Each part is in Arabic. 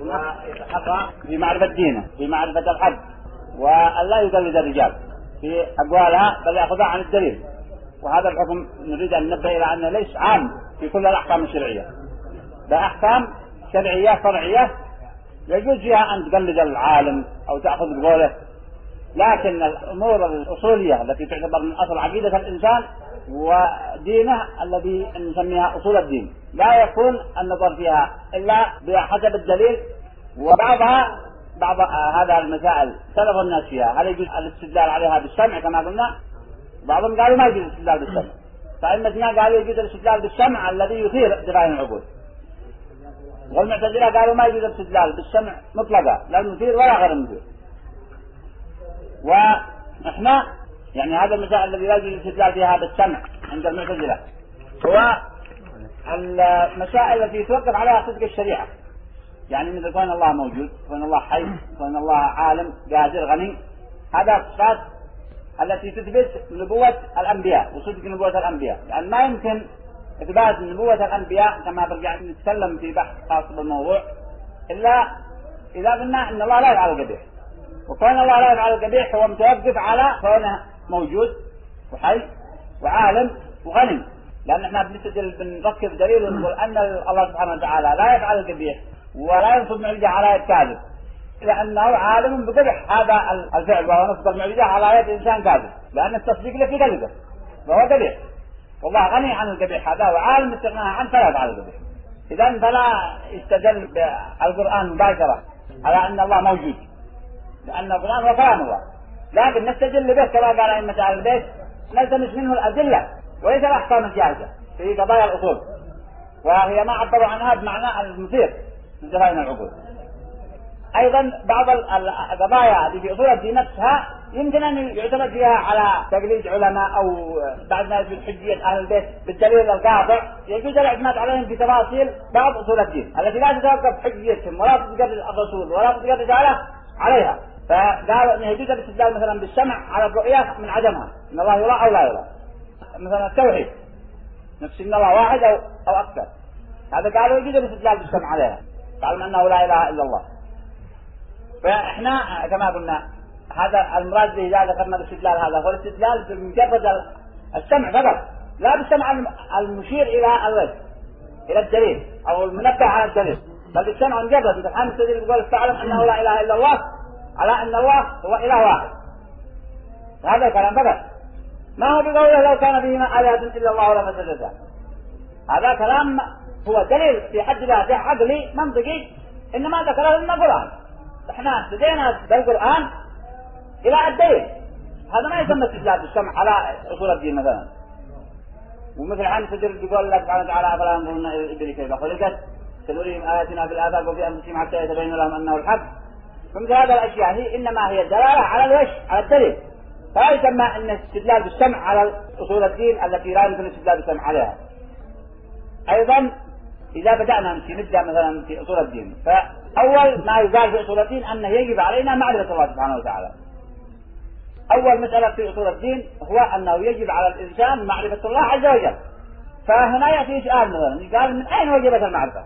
ويتحرى في معرفة دينه في معرفة الحق وأن لا يقلد الرجال في أقوالها بل يأخذها عن الدليل. وهذا الحكم نريد أن ننبه إلى أنه ليس عام في كل الأحكام الشرعية. بأحكام شرعية فرعية يجوز فيها أن تقلد العالم أو تأخذ بقوله. لكن الأمور الأصولية التي تعتبر من أصل عقيدة الإنسان ودينه الذي نسميها أصول الدين. لا يكون النظر فيها إلا بحسب الدليل وبعضها بعض هذا المسائل سلف الناس فيها. هل يجوز الاستدلال عليها بالسمع كما قلنا؟ بعضهم قالوا ما يجوز الاستدلال بالسمع. فإن قالوا يجوز الاستدلال بالسمع الذي يثير دفاع العقول. والمعتزلة قالوا ما يجوز الاستدلال بالسمع مطلقا لا المثير ولا غير المثير ونحن يعني هذا المسائل الذي لا الاستدلال فيها بالسمع عند المعتزلة. هو المسائل التي توقف عليها صدق الشريعة. يعني مثل كون الله موجود كون الله حي كون الله عالم قادر غني. هذا صفات التي تثبت نبوة الأنبياء وصدق نبوة الأنبياء. لأن يعني ما يمكن إثبات نبوة الأنبياء كما برجع نتكلم في بحث خاص بالموضوع إلا إذا قلنا أن الله لا يفعل القبيح. وكون الله لا يفعل القبيح هو متوقف على كونه موجود وحي وعالم وغني. لأن إحنا بنستدل بنركز دليل ونقول أن الله سبحانه وتعالى لا يفعل القبيح ولا ينصب معجزة على يد كاذب. لأنه عالم بقبح هذا الفعل وهو نصب المعجزة على يد إنسان كاذب. لأن التصديق له في قلبه فهو قبيح. والله غني عن القبيح هذا وعالم استغناء عنه فلا يفعل القبيح. إذا فلا يستدل بالقرآن مباشرة على أن الله موجود. لأن القرآن هو كلام الله. لكن نستدل به كما قال أئمة أهل البيت نلتمس منه الأدلة وليس الأحكام الجاهزة في قضايا الأصول وهي ما عبروا عنها بمعنى المثير من جرائم العقول. أيضا بعض القضايا في اصول الدين نفسها يمكن أن يعتمد فيها على تقليد علماء أو بعد ما يثبت حجية أهل البيت بالدليل القاطع يجوز الاعتماد عليهم في تفاصيل بعض أصول الدين التي لا تتوقف حجيتهم ولا تتقرر الرسول ولا رسالة عليها. فقالوا انه يجوز الاستدلال مثلا بالسمع على الرؤية من عدمها إن الله يرى أو لا يرى. مثلا التوحيد نفس إن الله واحد أو أو أكثر. هذا قالوا يجوز الاستدلال بالسمع عليها. قالوا إنه لا إله إلا الله. فإحنا كما قلنا هذا المراد به اذا ذكرنا الاستدلال هذا هو الاستدلال بمجرد السمع فقط. لا بالسمع المشير إلى الوجه إلى الدليل أو المنبه على الدليل. بل بالسمع مجرد. مثل حامد السديد يقول تعلم إنه لا إله إلا الله على أن الله هو إله واحد. هذا الكلام فقط. ما هو بقوله لو كان فيهما آلهة إلا الله ولا فسدتا هذا كلام هو دليل في حد ذاته عقلي منطقي. إنما ذكره لنا القرآن. إحنا بدينا بالقرآن إلى الدليل. هذا ما يسمى استدلال بالسمع على أصول الدين مثلا. ومثل عن تدر يقول الله سبحانه وتعالى أفلا ينظرون إلى الإبل كيف خلقت؟ سنريهم آياتنا في الآفاق وفي أنفسهم حتى يتبين لهم أنه الحق. فمثل هذه الأشياء هي إنما هي دلالة على الوجه على الدليل فلا يسمى أن الاستدلال بالسمع على أصول الدين التي لا يمكن الاستدلال بالسمع عليها أيضا إذا بدأنا نبدأ مثلا في أصول الدين فأول ما يقال في أصول الدين أنه يجب علينا معرفة الله سبحانه وتعالى أول مسألة في أصول الدين هو أنه يجب على الإنسان معرفة الله عز وجل فهنا يأتي سؤال مثلا قال من أين وجبت المعرفة؟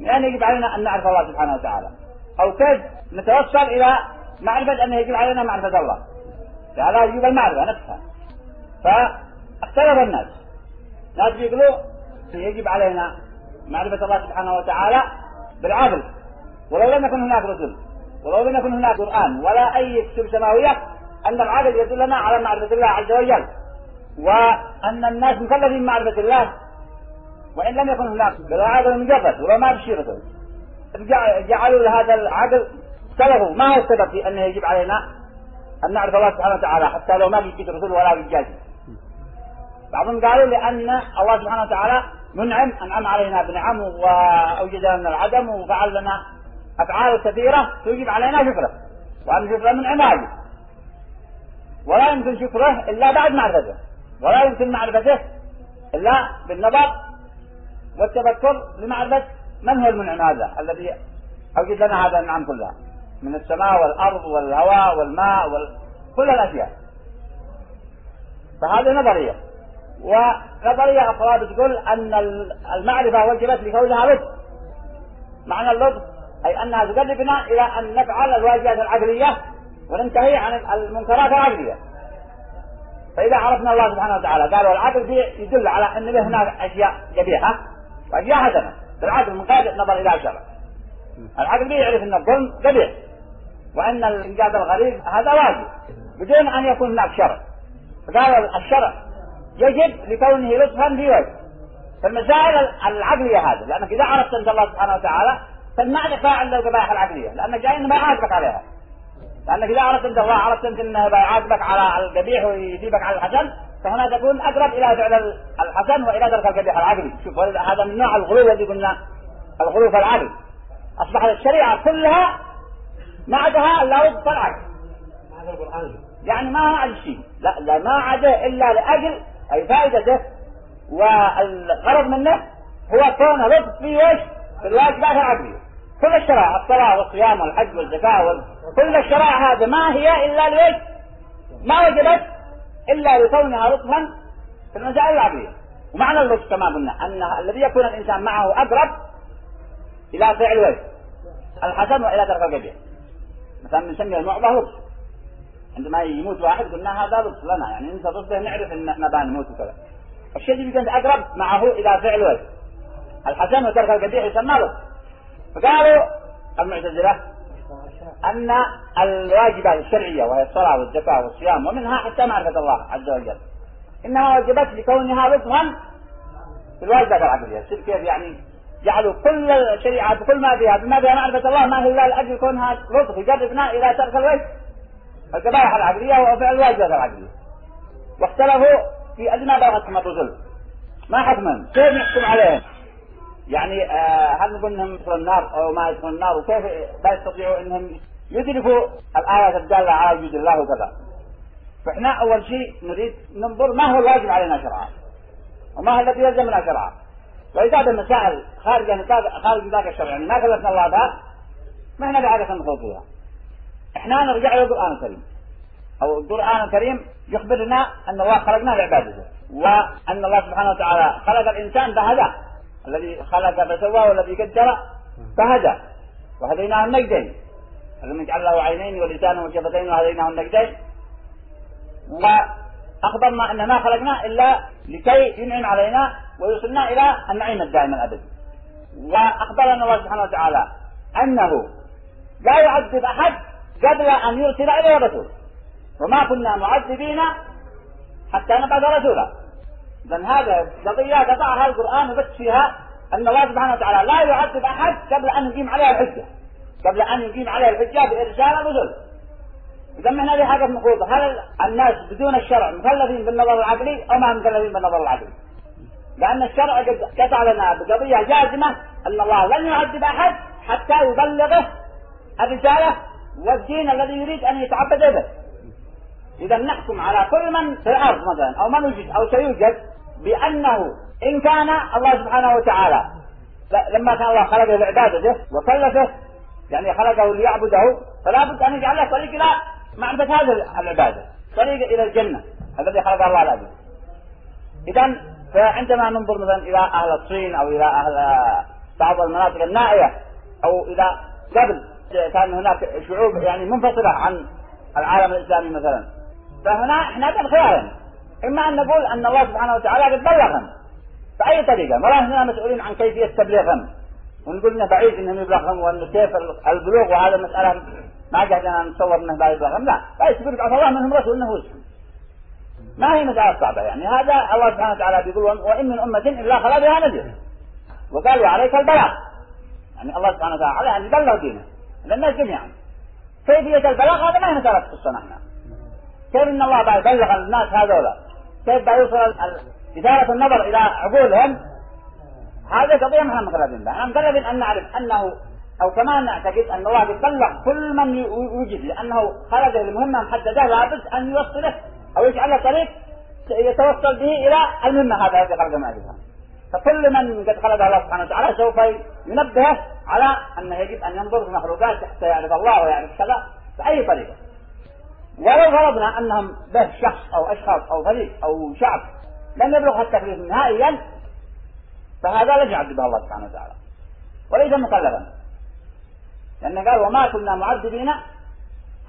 من أين يجب علينا أن نعرف الله سبحانه وتعالى؟ أو كيف نتوصل إلى معرفة أنه يجب علينا معرفة الله؟ هذا يجب المعرفة نفسها. فاختلف الناس. ناس يقولوا يجب علينا معرفة الله سبحانه وتعالى بالعدل. ولو لم يكن هناك رسل ولو لم يكن هناك قرآن ولا أي كتب سماوية أن العدل يدلنا على معرفة الله عز وجل. وأن الناس مكلفين معرفة الله. وإن لم يكن هناك بل عدل مجرد ولو ما بشي رسل جعلوا لهذا العدل سببه ما هو السبب في أنه يجب علينا أن نعرف الله سبحانه وتعالى؟ حتى لو ما بيجي رسول ولا بيجازي بعضهم قالوا لأن الله سبحانه وتعالى منعم أنعم علينا بنعم وأوجدنا من العدم وفعل لنا أفعال كثيرة توجب علينا شكره. وأن شكره من عماده ولا يمكن شكره إلا بعد معرفته. ولا يمكن معرفته إلا بالنظر والتفكر لمعرفة من هو المنعم هذا؟ الذي أوجد لنا هذا النعم كلها. من السماء والأرض والهواء والماء وكل الأشياء. فهذه نظرية. ونظرية أخرى بتقول أن المعرفة وجبت لكونها لطف. معنى اللطف أي أنها تقربنا إلى أن نفعل الواجبات العقلية وننتهي عن المنكرات العقلية. فإذا عرفنا الله سبحانه وتعالى قالوا العقل يدل على أن هناك أشياء قبيحة وأشياء حسنة. العقل قاعدة نظر إلى الشرع العقل يعرف أن الظلم قبيح وأن الإنجاز الغريب هذا واجب. بدون أن يكون هناك شرع. فقالوا الشرع يجب لكونه لطفا في وجه. فالمسائل العقلية هذه لأنك إذا عرفت أنت الله سبحانه وتعالى دفاع عند القبائح العقلية لأنك جاي ما يعاتبك عليها. لأنك إذا عرفت أنت الله عرفت أنت أنه يعاتبك على القبيح ويجيبك على الحسن فهنا تكون أقرب إلى فعل الحسن وإلى ترك القبيح العقلي شوف هذا من نوع الغلو الذي قلنا الغلو في العقل أصبحت الشريعة كلها ما عدها إلا وفق العقل يعني ما عاد شيء. لا لا ما عدا إلا لأجل أي فائدته والغرض منه هو كونه لطف في وش؟ في الواجبات العقلية. كل الشرائع الصلاة والصيام والحج والزكاة وال... كل الشرائع هذه ما هي إلا لوش ما وجبت إلا لكونها لطفا في المسائل العقلية ومعنى اللطف كما قلنا أن الذي يكون الإنسان معه أقرب إلى فعل وجه الحسن وإلى ترك القبيح مثلا نسمي المعضة لطف عندما يموت واحد قلنا هذا لطف لنا يعني انت ضده نعرف إن إحنا بنموت وكذا. الشيء اللي كنت أقرب معه إلى فعل وجه. الحسن وترك القبيح يسمى لطف فقالوا المعتزلة أن الواجبات الشرعية وهي الصلاة والزكاة والصيام ومنها حتى معرفة الله عز وجل. إنها وجبت لكونها لطفا في الواجبات العقلية. كيف يعني جعلوا كل الشريعة بكل ما فيها. بما فيها معرفة الله ما هي إلا لأجل كونها لطف يجربنا إلى ترك الوجه. القبائح العقلية وفعل الواجبات العقلية. واختلفوا في أدنى بلغتهم الرسل. ما حكما. كيف نحكم عليهم؟ يعني آه هل نقول إنهم يدخلوا النار أو ما يدخلوا النار؟ وكيف لا يستطيعوا إنهم يدركوا الآيات الدالة على وجود الله وكذا؟ فإحنا أول شيء نريد ننظر ما هو الواجب علينا شرعا وما هو الذي يلزمنا شرعا. وإذا هذا مسائل خارج خارج نطاق الشرع يعني ما كلفنا الله بها ما إحنا بعادة ندخل فيها. إحنا نرجع إلى القرآن الكريم. أو القرآن الكريم يخبرنا أن الله خلقنا لعبادته وأن الله سبحانه وتعالى خلق الإنسان فهداه الذي خلق فسوى والذي قدر فهدى. وهديناه النجدين. لم يجعل له عينين ولسانا وشفتين وهديناه النجدين. وأخبرنا أن ما خلقنا إلا لكي ينعم علينا ويوصلنا إلى النعيم الدائم الأبدي وأخبرنا الله سبحانه وتعالى أنه لا يعذب أحد قبل أن يرسل إليه رسول وما كنا معذبين حتى نبعث رسولا. لأن هذا قضية قطعها القرآن وبث فيها أن الله سبحانه وتعالى لا يعذب أحد قبل أن يقيم عليها الحجة. قبل أن يقيم عليها الحجة بإرسال الرسل. إذا من هذه حاجة مفروضة. هل الناس بدون الشرع مكلفين بالنظر العقلي أو ما مكلفين بالنظر العقلي؟ لأن الشرع قد قطع لنا بقضية جازمة أن الله لن يعذب أحد حتى يبلغه الرسالة والدين الذي يريد أن يتعبد به. إذا نحكم على كل من في الأرض مثلا أو من وجد أو سيوجد بأنه إن كان الله سبحانه وتعالى لما كان الله خلقه لعبادته وكلفه يعني خلقه ليعبده فلا بد أن يجعل له طريق إلى معرفة هذه العبادة طريق إلى الجنة الذي خلق الله له. إذا فعندما ننظر مثلا إلى أهل الصين أو إلى أهل بعض المناطق النائية أو إلى قبل كان هناك شعوب يعني منفصلة عن العالم الإسلامي مثلا فهنا إحنا بالخيار إما أن نقول أن الله سبحانه وتعالى قد بلغهم بأي طريقة؟ ولا إحنا مسؤولين عن كيفية تبليغهم. ونقول إنه بعيد إنهم يبلغهم وأنه كيف البلوغ وهذا مسألة ما قاعدين نتصور إنه لا يبلغهم لا. يقول بعث الله منهم رسول إنه ما هي مسألة صعبة يعني. هذا الله سبحانه وتعالى بيقول وإن من أمة إلا خلا بها نذير. وقال وعليك البلاغ. يعني الله سبحانه وتعالى عليه أن يبلغ دينه للناس جميعا. كيفية البلاغ؟ هذا ما هي مسألة قصة نحن. كيف إن الله يبلغ الناس هذولا؟ كيف بيوصل إثارة النظر إلى عقولهم هذه قضية ما مكلفين بها، مكلفين أن نعرف أنه أو كمان نعتقد أن الله يبلغ كل من يوجد لأنه خرج لمهمة محددة لابد أن يوصله أو يجعل طريق يتوصل به إلى المهمة هذا الذي خرج أجلها. فكل من قد خلق الله سبحانه وتعالى سوف ينبهه على أنه يجب أن ينظر في المخلوقات حتى يعرف الله ويعرف كذا بأي طريقة. ولو فرضنا أنهم به شخص أو أشخاص أو فريق أو شعب لم يبلغ التكليف نهائيا فهذا لن يعذبه الله سبحانه وتعالى. وليس مكلفا. لأنه قال وما كنا معذبين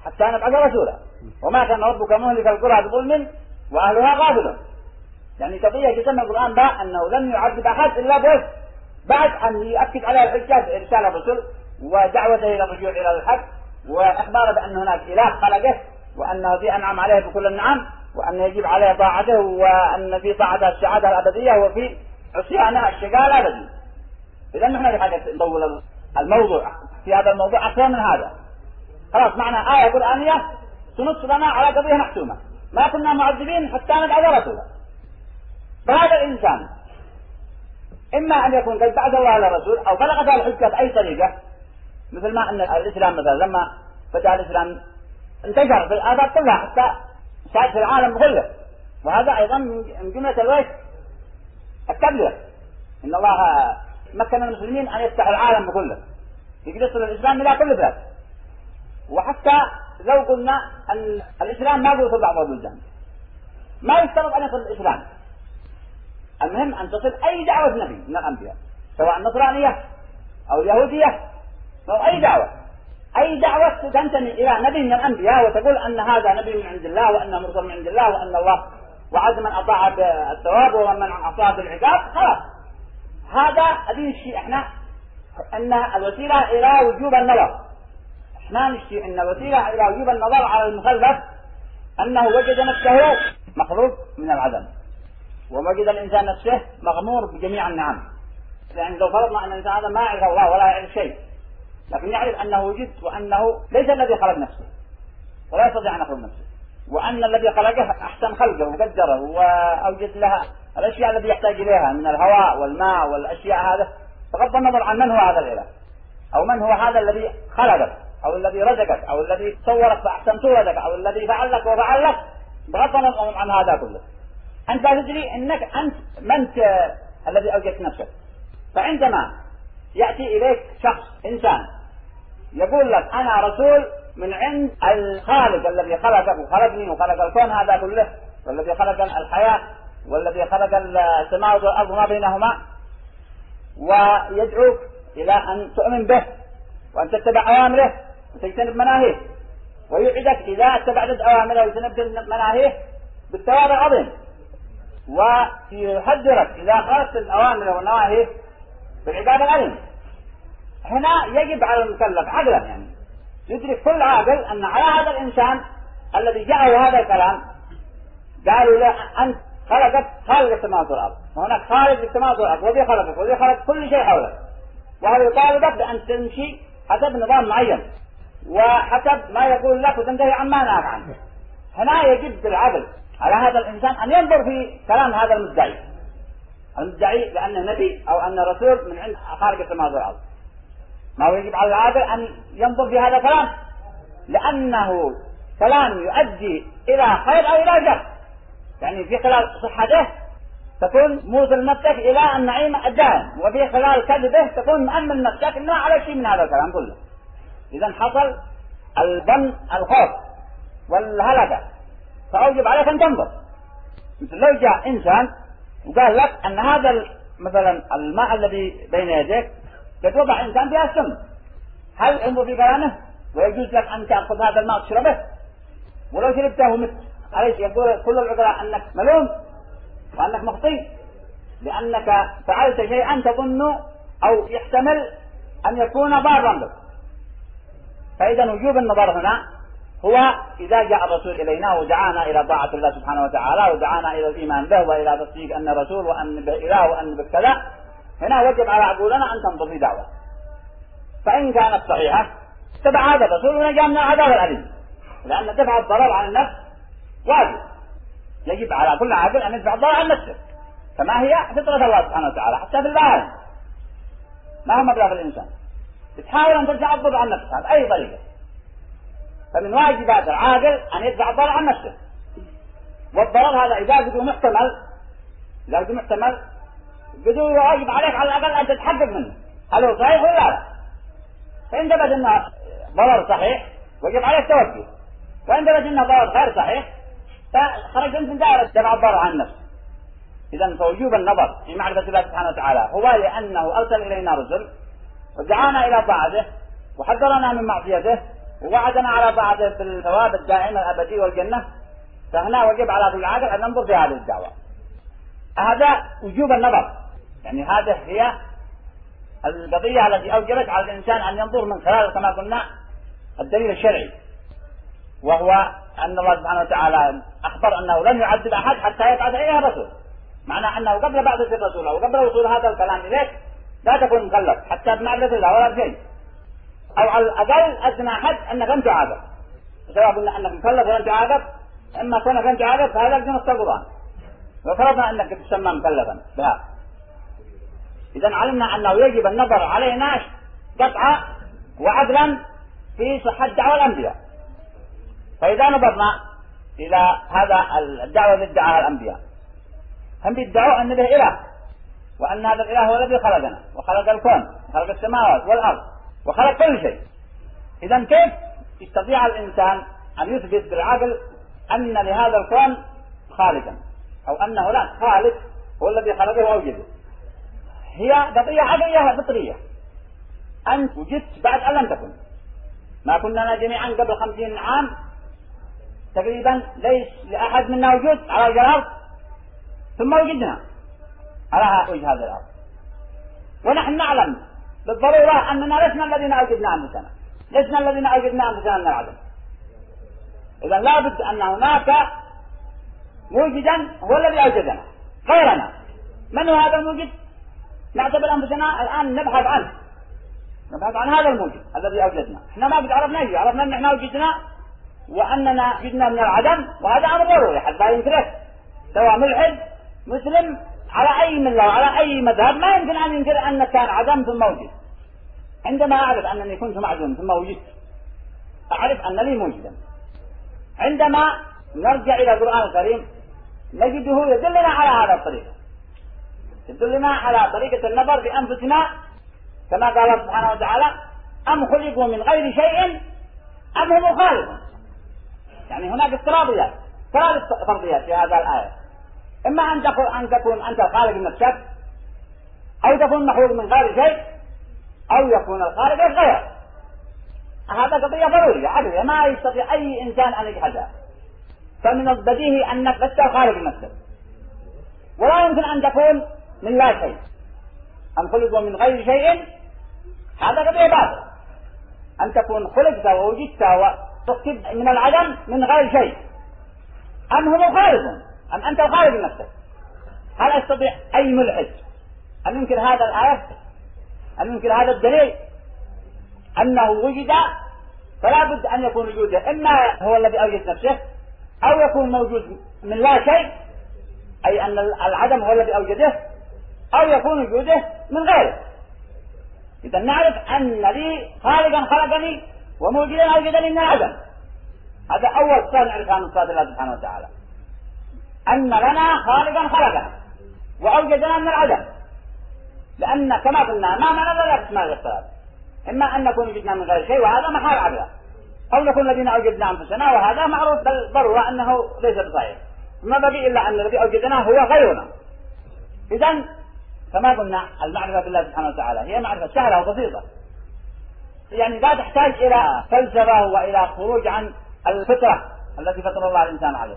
حتى نبعث رسولا. وما كان ربك مهلك القرى بظلم وأهلها غافلون. يعني قضية جدا القرآن بقى أنه لم يعذب أحد إلا بس بعد أن يؤكد على الحجاج إرسال الرسل ودعوته إلى الرجوع إلى الحق وإخباره بأن هناك إله خلقه وأنه في أنعم عليه بكل النعم وأن يجب عليه طاعته وأن في طاعته السعادة الأبدية وفي عصيانه الشقاء الأبدي إذا نحن بحاجة نطول الموضوع. في هذا الموضوع أكثر من هذا. خلاص معنى آية قرآنية تنص لنا على قضية محسومة. ما كنا معذبين حتى نبعث رسولا. فهذا الإنسان إما أن يكون قد بعث الله على الرسول أو بلغت الحجة بأي طريقة. مثل ما أن الإسلام مثلا لما بدأ الإسلام انتشر في الآفاق كلها حتى صار في العالم كله. وهذا أيضا من جملة الوجه التبليغ. إن الله مكن المسلمين أن يفتحوا العالم كله يصل الإسلام إلى كل بلاد. وحتى لو قلنا أن الإسلام ما في بعض البلدان ما يشترط أن يصل الإسلام. المهم أن تصل أي دعوة نبي من الأنبياء سواء نصرانية أو يهودية أو أي دعوة. أي دعوة تنتمي إلى نبي من الأنبياء وتقول أن هذا نبي من عند الله وأنه مرسل من عند الله وأن الله وعد من أطاع بالثواب ومن أعطاه بالعقاب خلاص. هذا هذه الشيء إحنا أن الوسيلة إلى وجوب النظر. إحنا نشتي أن الوسيلة إلى وجوب النظر على المخلف أنه وجد نفسه مخلوق من العدم. ووجد الإنسان نفسه مغمور بجميع النعم. يعني لو فرضنا أن الإنسان هذا ما يعرف الله ولا يعرف شيء. لكن يعرف أنه وجد وأنه ليس الذي خلق نفسه ولا يستطيع أن يخلق نفسه. وأن الذي خلقه أحسن خلقه وقدره وأوجد لها الأشياء التي يحتاج إليها من الهواء والماء والأشياء هذا بغض النظر عن من هو هذا الإله أو من هو هذا الذي خلقك؟ أو الذي رزقك؟ أو الذي صورك فأحسن صورتك؟ أو الذي فعل لك وفعل لك بغض النظر عن هذا كله. أنت تدري أنك أنت من الذي أوجدت نفسك. فعندما يأتي إليك شخص إنسان. يقول لك أنا رسول من عند الخالق الذي خلقك وخلقني وخلق الكون هذا كله. والذي خلق الحياة والذي خلق السماء والأرض وما بينهما. ويدعوك إلى أن تؤمن به وأن تتبع أوامره وتجتنب مناهيه. ويوعدك إذا اتبعت أوامره وتجتنبت مناهيه بالثواب العظيم. ويحذرك إذا خالفت الأوامر والنواهي بالعقاب الأليم هنا يجب على المكلف عقلا يعني يدرك كل عاقل أن على هذا الإنسان الذي جاءه هذا الكلام قالوا له أنت خلقت خالق السماوات والأرض وهناك خالق السماوات والأرض وذي خلقك وذي خلق كل شيء حولك. وهذا يطالبك بأن تمشي حسب نظام معين وحسب ما يقول لك وتنتهي عما نهاك عنه. هنا يجب بالعدل على هذا الإنسان أن ينظر في كلام هذا المدعي. المدعي بأنه نبي أو أن رسول من عند خارج السماوات والأرض. ما هو يجب على العاقل أن ينظر في هذا الكلام؟ لأنه كلام يؤدي إلى خير أو إلى شر. يعني في خلال صحته تكون موصل نفسك إلى النعيم الدائم وفي خلال كذبه تكون مأمن نفسك أنه على شيء من هذا الكلام كله. إذا حصل الظن الخوف والهلكة. فأوجب عليك أن تنظر. مثل لو جاء إنسان وقال لك أن هذا مثلا الماء الذي بين يديك قد وضع إنسان فيها السم. هل انظر في كلامه ويجوز لك أن تأخذ هذا الماء تشربه ولو شربته مت. عليك يقول كل العقلاء أنك ملوم وأنك مخطئ. لأنك فعلت شيئا تظن أو يحتمل أن يكون ضارا. بك فإذا وجوب النظر هنا هو إذا جاء الرسول إلينا ودعانا إلى طاعة الله سبحانه وتعالى ودعانا إلى الإيمان به وإلى تصديق أن رسول وأن به إله وأن بكذا هنا وجب على عقولنا أن تنظر في دعوة. فإن كانت صحيحة تبع هذا الرسول ونجا من العذاب الأليم. لأن دفع الضرر عن النفس واجب. يجب على كل عاقل أن يدفع الضرر عن نفسه. كما هي؟ فطرة الله سبحانه وتعالى حتى في البهائم ما هو مبلغ الإنسان؟ تحاول أن تدفع الضرر عن نفسها بأي طريقة. فمن واجبات العاقل أن يدفع الضرر عن نفسه. والضرر هذا إذا بدو محتمل إذا بدو محتمل بدو واجب عليك على الأقل أن تتحقق منه. هل هو صحيح ولا لا؟ فإن ثبت أنه ضرر صحيح وجب عليك توجه وإن ثبت أنه ضرر غير صحيح فخرجت من دائرة دفع الضرر عن نفسه. إذا فوجوب النظر في معرفة الله سبحانه وتعالى هو لأنه أرسل إلينا رسل ودعانا إلى طاعته وحذرنا من معصيته ووعدنا على طاعته بالثواب الدائم الأبدي والجنة فهنا وجب على كل العاقل أن ننظر في هذه الدعوة. هذا وجوب النظر. يعني هذه هي القضية التي أوجبت على الإنسان أن ينظر من خلال كما قلنا الدليل الشرعي وهو أن الله سبحانه وتعالى أخبر أنه لن يعذب أحد حتى يبعث إليه الرسول معنى أنه قبل بعثة الرسول أو قبل وصول هذا الكلام إليك لا تكون مكلف حتى بمعرفة الله ولا بشيء أو على الأقل أدنى حد أنك لم تعاقب سواء قلنا أنك مكلف ولم تعاقب إما كونك لم تعاقب فهذا بنص القرآن وفرضنا أنك تسمى مكلفا. بها إذا علمنا أنه يجب النظر علينا قطعا وعدلا في صحة دعوة الأنبياء. فإذا نظرنا إلى هذا الدعوة اللي ادعاها الأنبياء. هم بيدعوا أن به إله وأن هذا الإله هو الذي خلقنا وخلق الكون وخلق السماوات والأرض. وخلق كل شيء. إذا كيف يستطيع الإنسان أن يثبت بالعقل أن لهذا الكون خالقا؟ أو أن هناك خالق هو الذي خلقه وأوجده هي قضية عقلية فطرية؟ أنت وجدت بعد أن لم تكن. ما كنا جميعا قبل خمسين عام تقريبا ليس لأحد منا وجود على وجه الأرض. ثم وجدنا على وجه هذه الأرض. ونحن نعلم بالضرورة أننا لسنا الذين أوجدنا أنفسنا. لسنا الذين أوجدنا أنفسنا من العدم. إذا لابد أن هناك موجدا هو الذي أوجدنا. غيرنا. من هو هذا الموجد؟ نعتبر أنفسنا الآن نبحث عنه. نبحث عن هذا الموجد الذي أوجدنا. إحنا ما قد عرفنا عرفنا أن إحنا وجدنا وأننا وجدنا من العدم وهذا أمر ضروري حتى ينكره سواء ملحد مسلم على أي ملة وعلى أي مذهب ما يمكن أن ينكر أن كان عدم ثم وجد عندما أعرف أنني كنت معدوم ثم وجدت أعرف أن لي موجدا. عندما نرجع إلى القرآن الكريم نجده يدلنا على هذا الطريق. يدلنا على طريقة النظر بأنفسنا كما قال الله سبحانه وتعالى أم خلقوا من غير شيء أم هم خالقون. يعني هناك افتراضيات ثلاث فرضيات في هذا الآية. إما أن تكون أن تكون أنت الخالق من نفسك أو تكون مخلوق من غير شيء أو يكون الخالق غير هذا قضية ضرورية عدوية. ما يستطيع أي إنسان أن يجحدها. فمن البديهي أنك لست خالق نفسك ولا يمكن أن تكون من لا شيء. أن خلق من غير شيء هذا قضية باطلة. أن تكون خلقت ووجدت وتكتب من العدم من غير شيء. أم هم خالق أم أنت الخالق نفسك هل يستطيع أي ملحد؟ أن ينكر هذا الآية؟ أن ينكر هذا الدليل؟ أنه وجد فلا بد أن يكون وجوده إما هو الذي أوجد نفسه أو يكون موجود من لا شيء أي أن العدم هو الذي أوجده أو يكون وجوده من غيره. إذا نعرف أن لي خالقا خلقني وموجودا أوجدني من العدم. هذا أول نعرفها من صفات الله سبحانه وتعالى. أن لنا خالقا خلقنا وأوجدنا من العدم. لأن كما قلنا ما معنى ذلك؟ اسماء الاختلاف إما أن نكون وجدنا من غير شيء وهذا محال عبدا أو نكون الذين أوجدنا أنفسنا وهذا معروف بالضرورة أنه ليس بصحيح. ما بقي إلا أن الذي أوجدنا هو غيرنا. إذا كما قلنا المعرفة بالله سبحانه وتعالى هي معرفة سهلة وبسيطة. يعني لا تحتاج إلى فلسفة وإلى خروج عن الفطرة التي فطر الله الإنسان عليه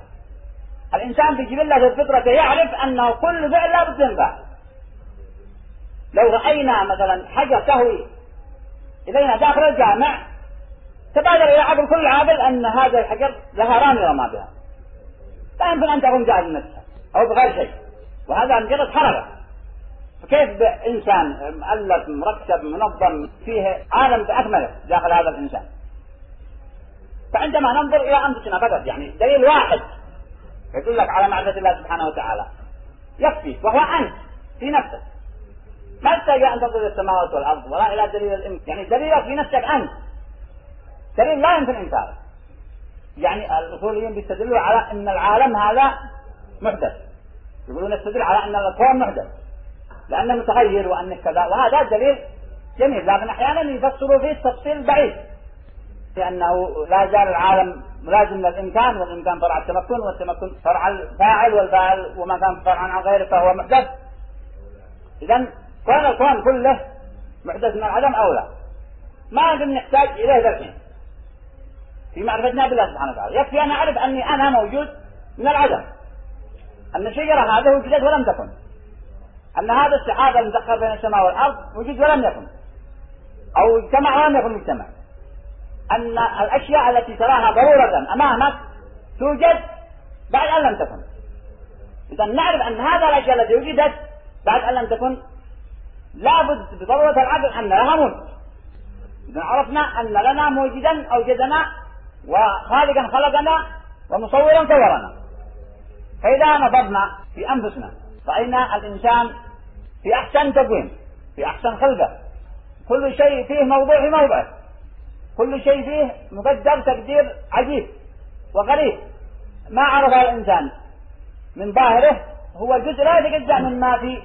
الإنسان بجبلة الفطرة يعرف أنه كل فعل لا بد ينفع لو رأينا مثلا حجر تهوي إلينا داخل الجامع تبادر إلى عقل كل عاقل أن هذا الحجر لها رامي رمى بها. لا يمكن أن تكون جاهز نفسها أو بغير شيء. وهذا مجرد حركة. فكيف بإنسان مؤلف مركب منظم فيه عالم بأكمله داخل هذا الإنسان؟ فعندما ننظر إلى أنفسنا فقط يعني دليل واحد يدلك على معرفة الله سبحانه وتعالى. يكفي وهو أنت في نفسك. ما تحتاج أن تنظر السماوات والأرض ولا إلى دليل الإنس. يعني دليلك في نفسك أنت. دليل لا يمكن إنكاره. يعني الأصوليين بيستدلوا على أن العالم هذا محدث. يقولون يستدل على أن الكون محدث. لأنه متغير وأنه كذا. وهذا دليل جميل. لكن أحيانا يفسروا فيه تفصيل بعيد. لأنه لا زال العالم ملازم للإمكان والإمكان فرع التمكن والتمكن فرع الفاعل والفاعل وما كان فرعا عن غيره فهو محدث إذا كون الكون كله محدث من العدم أو لا ما نحتاج إليه الحين. في معرفتنا بالله سبحانه وتعالى. يكفي أن أعرف أني أنا موجود من العدم. أن الشجرة هذه وجدت ولم تكن. أن هذا السحاب المدخل بين السماء والأرض وجد ولم يكن. أو اجتمع ولم يكن مجتمع. أن الأشياء التي تراها ضرورة أمامك توجد بعد أن لم تكن. إذا نعرف أن هذا الأشياء التي وجدت بعد أن لم تكن لابد بضرورة العقل أن لها موجد إذا عرفنا أن لنا موجدا أوجدنا وخالقا خلقنا ومصورا صورنا. فإذا نظرنا في أنفسنا رأينا الإنسان في أحسن تقويم في أحسن خلقة. كل شيء فيه موضوع في موضعه. كل شيء فيه مقدر تقدير عجيب وغريب. ما عرفه الإنسان. من ظاهره هو جزء لا يتجزأ مما في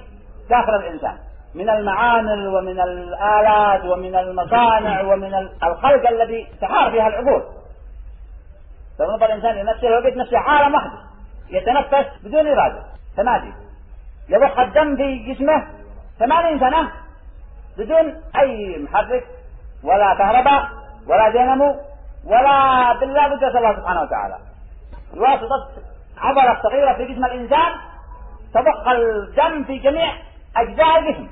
داخل الإنسان. من المعامل ومن الآلات ومن المصانع ومن الخلق الذي تحار فيها العقول. لو نظر الإنسان لنفسه وجد نفسه عالم وحده يتنفس بدون إرادة تمادي. يضخ الدم في جسمه ثمانين سنة بدون أي محرك ولا كهرباء ولا دينامو ولا بالله بد الله سبحانه وتعالى. بواسطة عضلة صغيرة في جسم الإنسان تضخ الدم في جميع أجزاء الجسم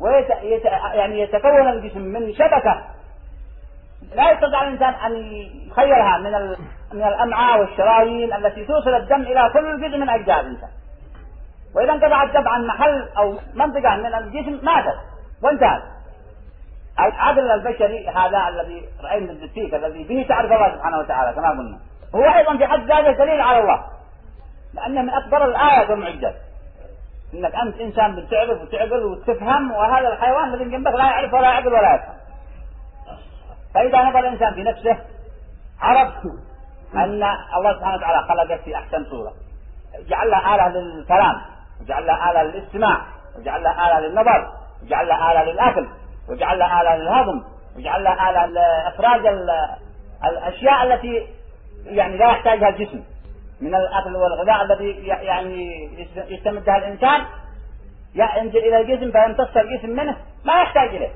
ويت... يت... يعني يتكون الجسم من شبكة. لا يستطيع الإنسان أن يخيلها من ال... من الأمعاء والشرايين التي توصل الدم إلى كل جزء من أجزاء الإنسان. وإذا انقطع الدم عن محل أو منطقة من الجسم ماتت وانتهت. العقل البشري هذا الذي رأينا الدسيك الذي به تعرف الله سبحانه وتعالى كما قلنا. هو أيضا في حد ذاته دليل على الله لأنه من أكبر الآيات والمعجزات إنك أنت إنسان بتعرف وتعقل وتفهم وهذا الحيوان الذي جنبك لا يعرف ولا يعقل ولا يفهم. فإذا نظر الإنسان في نفسه عرف أن الله سبحانه وتعالى خلقك في أحسن صورة. جعل له آلة للكلام وجعل له آلة للاستماع وجعل له آلة للنظر وجعل له آلة للأكل. وجعل له آلة للهضم وجعل له آلة لإخراج الأشياء التي يعني لا يحتاجها الجسم. من الأكل والغذاء الذي يعني يستمدها الإنسان ينزل إلى الجسم فيمتص الجسم منه ما يحتاج إليه.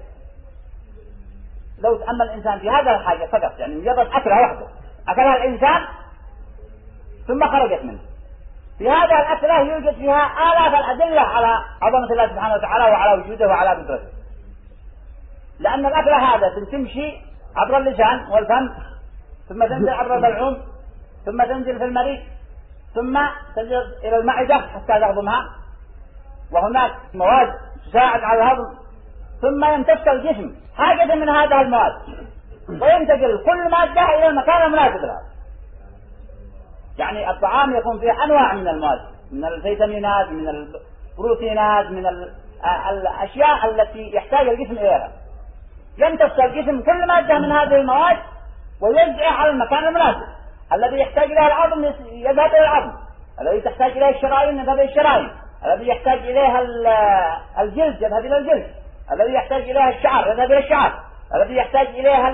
لو تأمل الإنسان في هذا الحاجة فقط يعني مجرد أكلها وحده أكلها الإنسان ثم خرجت منه. في هذا الأكلة يوجد فيها آلاف الأدلة على عظمة الله سبحانه وتعالى وعلى وجوده وعلى قدرته. لأن الأكلة هذا تمشي عبر اللسان والفم ثم تنزل عبر البلعوم ثم تنزل في المريء ثم تنزل إلى المعدة حتى تهضمها. وهناك مواد تساعد على الهضم. ثم يمتص الجسم. حاجة من هذه المواد. وينتقل كل مادة إلى المكان المناسب لها. يعني الطعام يكون فيه أنواع من المواد. من الفيتامينات من البروتينات من الأشياء التي يحتاج الجسم إليها. يمتص الجسم كل مادة من هذه المواد ويوزعها على المكان المناسب. الذي يحتاج إليه العظم يذهب إلى العظم. الذي تحتاج إليه الشرايين يذهب إلى الشرايين. الذي يحتاج إليه الجلد يذهب إلى الجلد. الذي يحتاج إليه الشعر يذهب إلى الشعر. الذي يحتاج إليه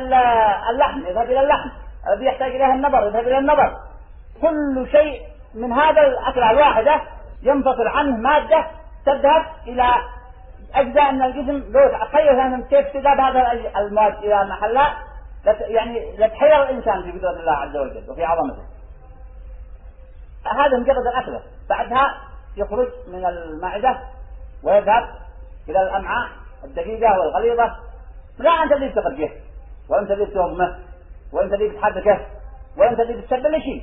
اللحم يذهب إلى اللحم. الذي يحتاج إليه النظر يذهب إلى النظر كل شيء من هذا الأكلة الواحدة ينفصل عنه مادة تذهب إلى أجزاء من الجسم لو تخيل كيف تذهب هذا المواد إلى محلها يعني يتحير الإنسان في قدرة الله عز وجل وفي عظمته. هذا مجرد الأكلة. بعدها يخرج من المعدة ويذهب إلى الأمعاء الدقيقة والغليظة. لا أنت اللي تخرجه ولا أنت اللي تهضمه ولا أنت اللي تحركه ولا أنت اللي تسبب شيء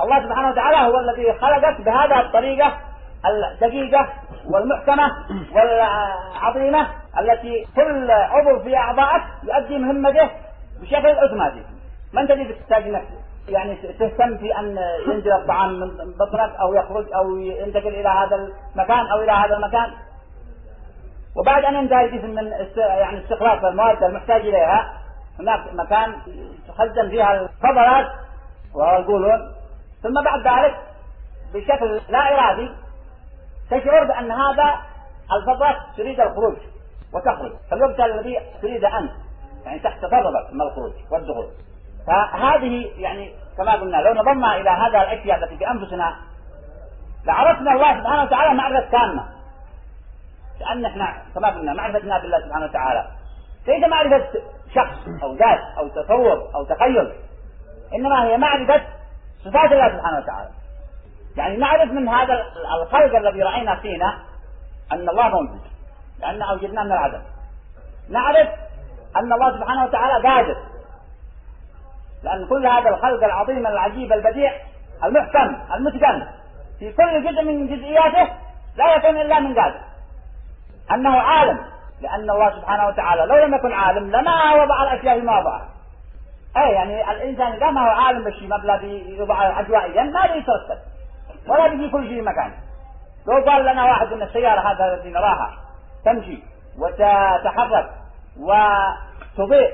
الله سبحانه وتعالى هو الذي خلقك بهذه الطريقة. الدقيقة والمحكمة والعظيمة التي كل عضو في أعضائك يؤدي مهمته بشكل اوتوماتيكي ما أنت اللي تحتاج إنك يعني تهتم في أن ينزل الطعام من بطنك أو يخرج أو ينتقل إلى هذا المكان أو إلى هذا المكان. وبعد أن ينتهي الجسم من يعني استخلاص المواد المحتاج إليها هناك مكان تخزن فيها الفضلات وهو القولون ثم بعد ذلك بشكل لا إرادي تشعر بأن هذا الفضلات تريد الخروج وتخرج. فالوقت الذي تريد انت يعني تحت تضربت من الخروج والدخول. فهذه يعني كما قلنا لو نظرنا إلى هذا الأشياء التي في أنفسنا لعرفنا الله سبحانه وتعالى معرفة تامة. لأن إحنا كما قلنا معرفتنا بالله سبحانه وتعالى. ليس معرفة شخص أو ذات أو تصور أو تخيل إنما هي معرفة صفات الله سبحانه وتعالى. يعني نعرف من هذا الخلق الذي رأينا فينا أن الله موجود لأن أوجدناه من العدم. نعرف أن الله سبحانه وتعالى قادر لأن كل هذا الخلق العظيم العجيب البديع المحكم المتقن في كل جزء من جزئياته لا يكون إلا من قادر. أنه عالم لأن الله سبحانه وتعالى لو لم يكن عالم لما وضع الأشياء في مواضعها أي يعني الإنسان إذا ما هو عالم بالشيء مبلغ يوضع عشوائيا ما بيترتب ولا بيجي كل شيء مكانه لو قال لنا واحد إن السيارة هذا الذي نراها تمشي وتتحرك وتضيء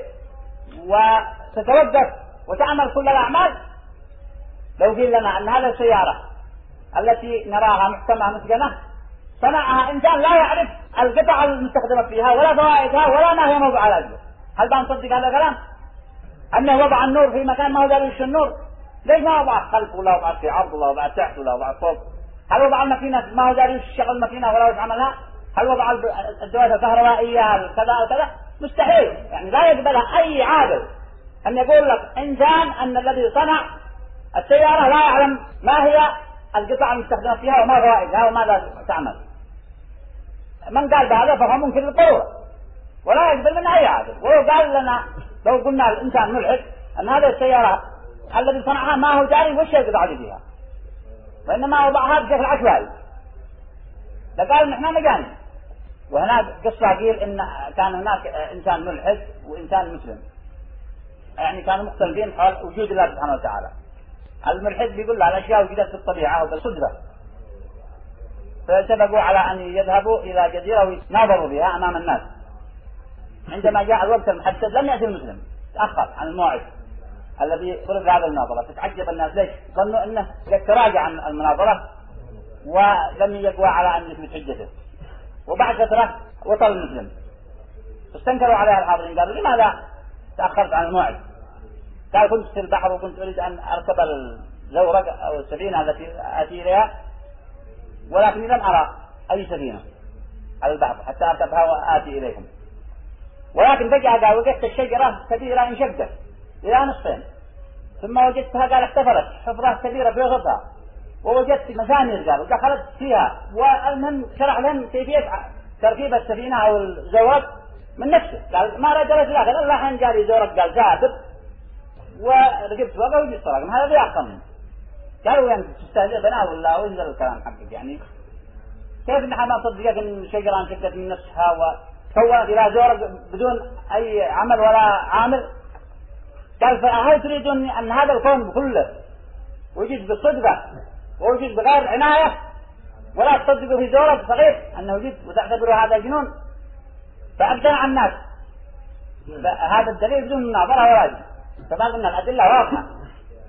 وتتوقف وتعمل كل الأعمال لو قيل لنا أن هذه السيارة التي نراها محكمة مسجنة صنعها إنسان لا يعرف القطع المستخدمة فيها ولا فوائدها ولا ما هي موضوع الأجل هل بنصدق هذا الكلام؟ أنه وضع النور في مكان ما هو داري النور ليش ما وضع خلف ولا وضع في عرض ولا وضع تحت ولا وضع فوق؟ هل وضع الماكينة ما هو داري يشغل الماكينة ولا وش عملها هل وضع الدواسة الكهربائية كذا أو كذا مستحيل. يعني لا يقبلها أي عاقل أن يقول لك إنسان أن الذي صنع السيارة لا يعلم ما هي القطع المستخدمة فيها وما فوائدها وماذا تعمل. من قال بهذا فهو ممكن بالضرورة ولا يقبل منها أي عاقل ولو قال لنا لو قلنا الإنسان ملحد أن هذه السيارة الذي صنعها ما هو جاري وش يقطع فيها وإنما وضعها بشكل عشوائي. لقال نحن مجاني وهناك قصة قيل إن كان هناك إنسان ملحد وإنسان مسلم. يعني كانوا مختلفين حول وجود الله سبحانه وتعالى. الملحد بيقول له الأشياء وجدت في الطبيعة وبالصدفة فاتفقوا على أن يذهبوا إلى جزيرة ويتناظروا بها أمام الناس. عندما جاء الوقت المحدد لم يأتي المسلم. تأخر عن الموعد. الذي فرض هذا المناظرة. تتعجب الناس. ليش؟ ظنوا أنه قد تراجع عن المناظرة ولم يقوى على أن يثبت حجته. وبعد فترة وصل المسلم. استنكروا عليها الحاضرين. قالوا لماذا تأخرت عن الموعد؟ قال كنت في البحر وكنت أريد أن أركب الزورق أو السفينة التي آتي إليها ولكني لم أرى أي سفينة على البحر حتى أركبها وآتي إليكم. ولكن فجأة قال وجدت الشجرة كبيرة انشقت. إلى نصفين. ثم وجدتها قال احتفرت حفرة كبيرة في وسطها ووجدت مسامير قال. ودخلت فيها. والمهم شرح لهم كيفية تركيب السفينة أو الزورق من نفسه. قال ما رجلت لا قال الله حين جاري زورق قال جاذب وركبت فوقه وجدت رقم هذا بيعقل منه قالوا يعني تستهزئ بنا ولا وين الكلام حقك يعني. كيف نحن ما نصدقك إن الشجرة انشقت من نفسها وكونت إلى زورق بدون أي عمل ولا عامل؟ قال فهل تريدون أن هذا الكون كله وجد بالصدفة ووجد بغير عناية ولا تصدقوا في زورة صغير أنه وجد وتعتبروا هذا جنون. فأبدع الناس. هذا الدليل بدون مناظرة جد فما قلنا الأدلة واضحة.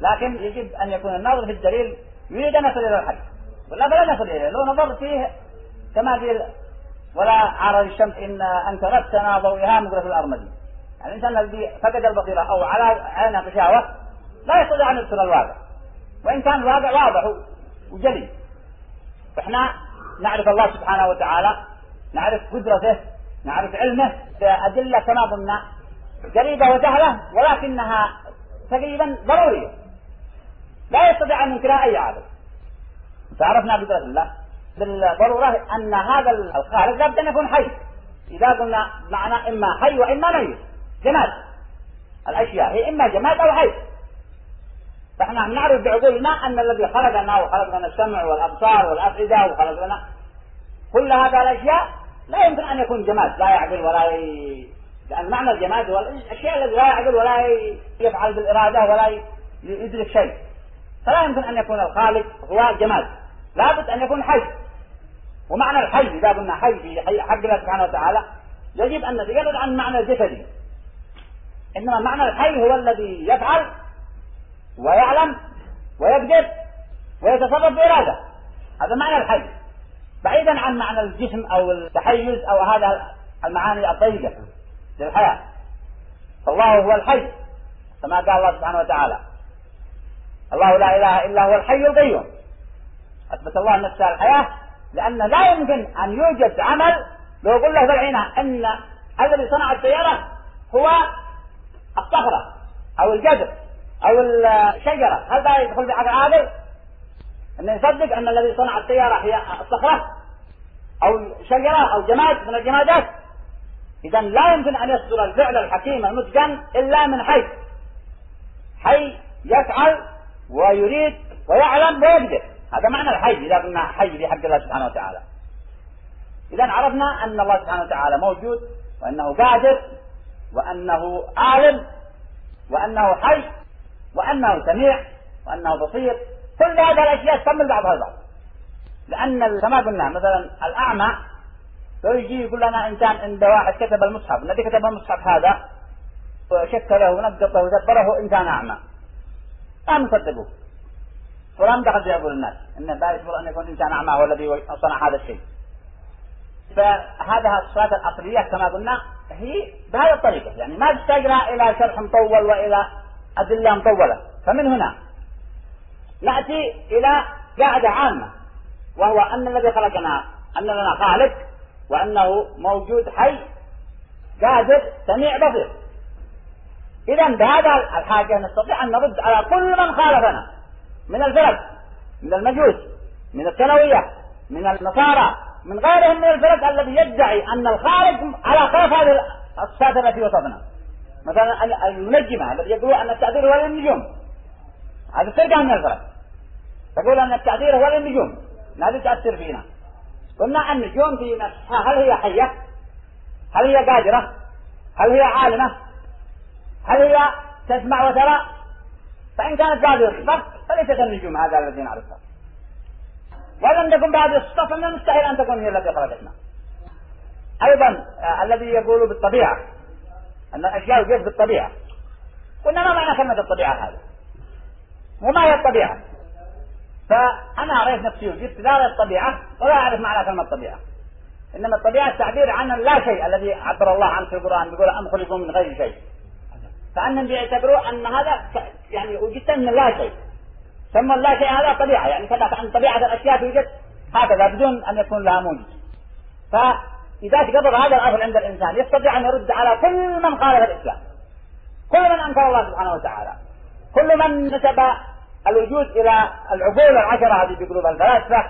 لكن يجب أن يكون الناظر في الدليل يريد أن يصل إلى الحق. ولا فلا نصل إليه. لو نظر فيه كما قيل ولا عرض الشمس إن أنكرت ضوئها مقرة الأرمدي. الإنسان الذي فقد البصيرة أو على عين غشاوة لا يستطيع أن يبصر الواقع. وإن كان الواقع واضح وجلي. فإحنا نعرف الله سبحانه وتعالى نعرف قدرته نعرف علمه بأدلة كما قلنا. قريبة وسهلة ولكنها تقريبا ضرورية. لا يستطيع أن ينكرها أي عابد فعرفنا قدرة الله. بالضرورة أن هذا الخالق لابد أن يكون حي. إذا قلنا معنى إما حي وإما ميت. جماد. الأشياء. هي إما جماد أو حي. فإحنا نعرف بعقولنا أن الذي خلقنا وخلق لنا السمع والأبصار والأفئدة وخلق لنا كل هذه الأشياء لا يمكن أن يكون جماد لا يعقل ولا ي... لأن معنى الجماد هو الأشياء التي لا يعقل ولا يفعل بالإرادة ولا يدرك شيء. فلا يمكن أن يكون الخالق هو جماد. لابد أن يكون حي. ومعنى الحي إذا قلنا حي في حق الله سبحانه وتعالى يجب أن نتجرد عن معنى الجسدي إنما معنى الحي هو الذي يفعل ويعلم ويقدر ويتصرف بإرادة. هذا معنى الحي. بعيدا عن معنى الجسم أو التحيز أو هذا المعاني الطيبة للحياة. فالله هو الحي كما قال الله سبحانه وتعالى. الله لا إله إلا هو الحي القيوم. أثبت الله نفسه الحياة لأن لا يمكن أن يوجد عمل لو قلنا له بالعينة أن الذي صنع السيارة هو الصخرة أو الجذر أو الشجرة. هل ده يدخل في عقل عاقل؟ أن يصدق أن الذي صنع السيارة هي الصخرة أو شجرة أو جماد من الجمادات؟ إذا لا يمكن أن يصدر الفعل الحكيم المتقن إلا من حي حي يفعل ويريد ويعلم ويقدر هذا معنى الحي إذا قلنا حي في حق الله سبحانه وتعالى. إذا عرفنا أن الله سبحانه وتعالى موجود وأنه قادر وأنه عالم وأنه حي وأنه سميع وأنه بصير. كل هذه الأشياء تكمل بعضها البعض. لأن كما قلنا مثلا الأعمى لو يجي يقول لنا إنسان عند واحد كتب المصحف. الذي كتب المصحف هذا وشكله ونقطه ودبره إنسان أعمى. لا نصدقه ولا ندخل في عقول الناس إن لا يجبر أن يكون إنسان أعمى هو الذي صنع هذا الشيء. فهذا الصفات الأصلية كما قلنا هي بهذه الطريقة. يعني ما تحتاج إلى شرح مطول وإلى أدلة مطولة. فمن هنا نأتي إلى قاعدة عامة وهو أن الذي خلقنا أن لنا خالق وأنه موجود حي قادر سميع بصير. إذا بهذا الحاجة نستطيع أن نرد على كل من خالفنا من الفرق من المجوس من الثانوية من النصارى من غيرهم من الفرق الذي يدعي أن الخالق على خلاف هذه الصفات التي وصفنا. مثلا المنجمة الذي يقول أن التعبير هو للنجوم. هذه فرقة من الفرق تقول أن التعبير هو للنجوم. هذه تأثر فينا. قلنا النجوم في نفسها هل هي حية؟ هل هي قادرة؟ هل هي عالمة؟ هل هي تسمع وترى؟ فإن كانت الصفة فليست النجوم هذا الذي نعرفها ولم تكن بهذه الصفة فمن المستحيل أن تكون هي التي خلقتنا أيضا آه الذي يقول بالطبيعة أن الأشياء يجوز بالطبيعة. قلنا ما معنى كلمة الطبيعة هذا وما هي الطبيعة. فأنا رأيت نفسي وجدت لا الطبيعة ولا أعرف معنى كلمة الطبيعة. إنما الطبيعة التعبير عن اللا شيء الذي عبر الله عنه في القرآن بيقول أم خلقوا من غير شيء. فأنهم بيعتبروا أن هذا يعني وجدت من لا شيء. ثم لا شيء هذا طبيعة يعني كذا عن طبيعة الأشياء توجد هكذا بدون أن يكون لها موجود فإذا تقرر هذا الأصل عند الإنسان يستطيع أن يرد على كل من خالف الإسلام. كل من أنكر الله سبحانه وتعالى. كل من نسب الوجود إلى العقول العشرة التي بقلوب الفلاسفة